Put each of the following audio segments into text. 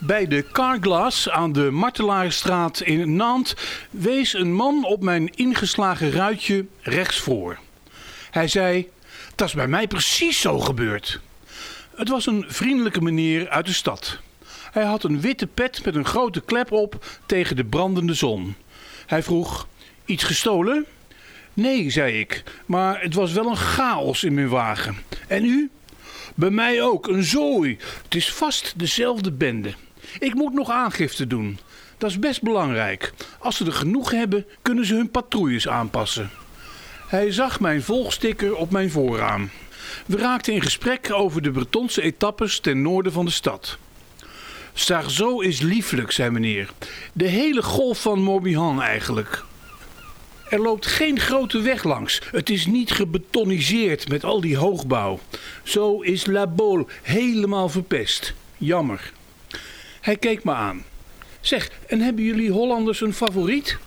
Bij de Carglass aan de Martelaarstraat in Nantes wees een man op mijn ingeslagen ruitje rechts voor. Hij zei, dat is bij mij precies zo gebeurd. Het was een vriendelijke meneer uit de stad. Hij had een witte pet met een grote klep op tegen de brandende zon. Hij vroeg, iets gestolen? Nee, zei ik, maar het was wel een chaos in mijn wagen. En u? Bij mij ook, een zooi. Het is vast dezelfde bende. Ik moet nog aangifte doen. Dat is best belangrijk. Als ze er genoeg hebben, kunnen ze hun patrouilles aanpassen. Hij zag mijn volgsticker op mijn voorraam. We raakten in gesprek over de Bretonse etappes ten noorden van de stad. Sarzeau is lieflijk, zei meneer. De hele golf van Morbihan eigenlijk. Er loopt geen grote weg langs. Het is niet gebetoniseerd met al die hoogbouw. Zo is La Baule helemaal verpest. Jammer. Hij keek me aan. Zeg, en hebben jullie Hollanders een favoriet?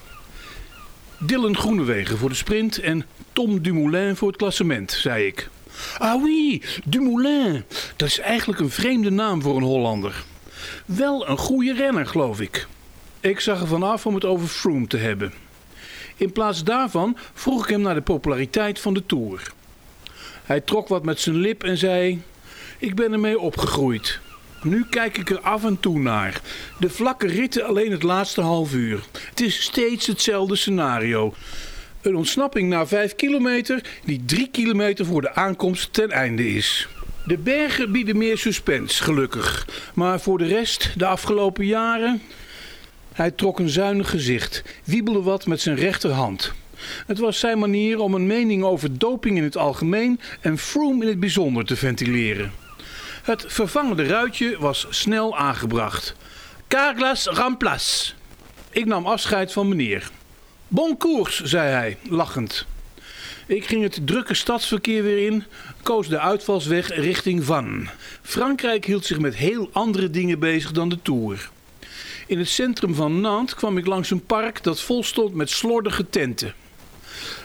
Dylan Groenewegen voor de sprint en Tom Dumoulin voor het klassement, zei ik. Ah oui, Dumoulin. Dat is eigenlijk een vreemde naam voor een Hollander. Wel een goede renner, geloof ik. Ik zag er vanaf om het over Froome te hebben. In plaats daarvan vroeg ik hem naar de populariteit van de Tour. Hij trok wat met zijn lip en zei: Ik ben ermee opgegroeid. Nu kijk ik er af en toe naar. De vlakke ritten alleen het laatste half uur. Het is steeds hetzelfde scenario. Een ontsnapping na 5 kilometer die 3 kilometer voor de aankomst ten einde is. De bergen bieden meer suspense, gelukkig. Maar voor de rest, de afgelopen jaren. Hij trok een zuinig gezicht, wiebelde wat met zijn rechterhand. Het was zijn manier om een mening over doping in het algemeen en Froome in het bijzonder te ventileren. Het vervangende ruitje was snel aangebracht. Carglass remplace. Ik nam afscheid van meneer. Bon koers, zei hij, lachend. Ik ging het drukke stadsverkeer weer in, koos de uitvalsweg richting Van. Frankrijk hield zich met heel andere dingen bezig dan de Tour. In het centrum van Nantes kwam ik langs een park dat vol stond met slordige tenten.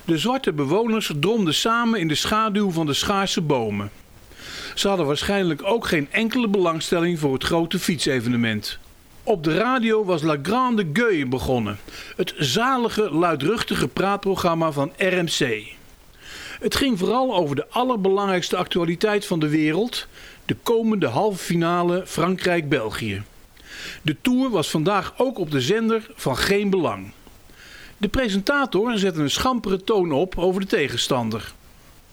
De zwarte bewoners dromden samen in de schaduw van de schaarse bomen. Ze hadden waarschijnlijk ook geen enkele belangstelling voor het grote fietsevenement. Op de radio was La Grande Gueule begonnen, het zalige, luidruchtige praatprogramma van RMC. Het ging vooral over de allerbelangrijkste actualiteit van de wereld, de komende halve finale Frankrijk-België. De Tour was vandaag ook op de zender van geen belang. De presentator zette een schampere toon op over de tegenstander.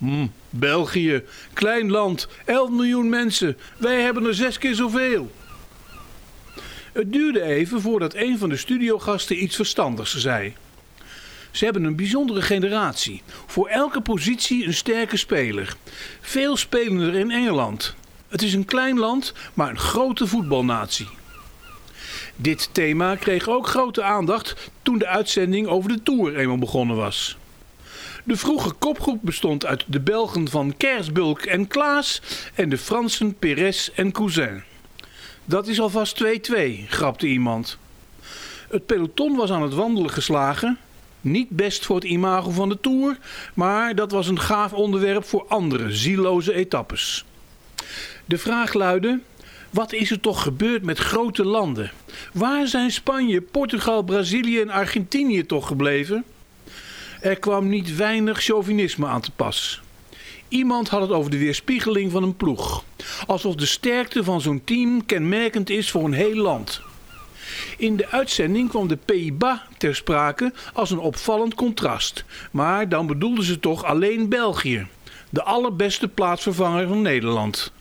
Hm, België, klein land, 11 miljoen mensen. Wij hebben er zes keer zoveel. Het duurde even voordat een van de studiogasten iets verstandigs zei. Ze hebben een bijzondere generatie. Voor elke positie een sterke speler. Veel spelen er in Engeland. Het is een klein land, maar een grote voetbalnatie. Dit thema kreeg ook grote aandacht toen de uitzending over de Tour eenmaal begonnen was. De vroege kopgroep bestond uit de Belgen van Kersbulk en Klaas en de Fransen Perez en Cousin. Dat is alvast 2-2, grapte iemand. Het peloton was aan het wandelen geslagen. Niet best voor het imago van de Tour, maar dat was een gaaf onderwerp voor andere zieloze etappes. De vraag luidde: wat is er toch gebeurd met grote landen? Waar zijn Spanje, Portugal, Brazilië en Argentinië toch gebleven? Er kwam niet weinig chauvinisme aan te pas. Iemand had het over de weerspiegeling van een ploeg. Alsof de sterkte van zo'n team kenmerkend is voor een heel land. In de uitzending kwam de Pays-Bas ter sprake als een opvallend contrast. Maar dan bedoelden ze toch alleen België. De allerbeste plaatsvervanger van Nederland.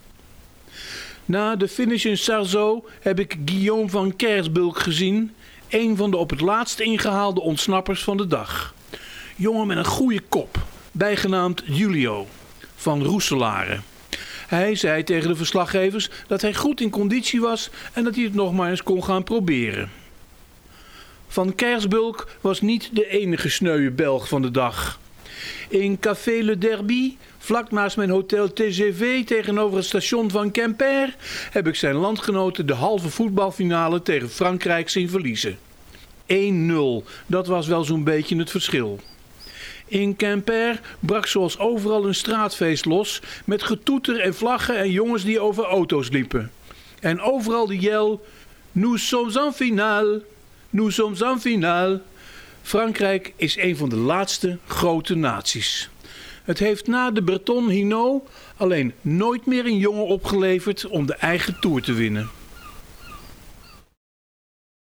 Na de finish in Sarzeau heb ik Guillaume van Kersbulk gezien. Een van de op het laatst ingehaalde ontsnappers van de dag. Jongen met een goede kop, bijgenaamd Julio, van Roeselare. Hij zei tegen de verslaggevers dat hij goed in conditie was en dat hij het nog maar eens kon gaan proberen. Van Kersbulk was niet de enige sneuwe Belg van de dag. In Café Le Derby, vlak naast mijn hotel TGV tegenover het station van Quimper, heb ik zijn landgenoten de halve voetbalfinale tegen Frankrijk zien verliezen. 1-0, dat was wel zo'n beetje het verschil. In Quimper brak zoals overal een straatfeest los met getoeter en vlaggen en jongens die over auto's liepen. En overal de jel Nous sommes en finale. Nous sommes en finale. Frankrijk is een van de laatste grote naties. Het heeft na de Breton Hinault alleen nooit meer een jongen opgeleverd om de eigen Tour te winnen.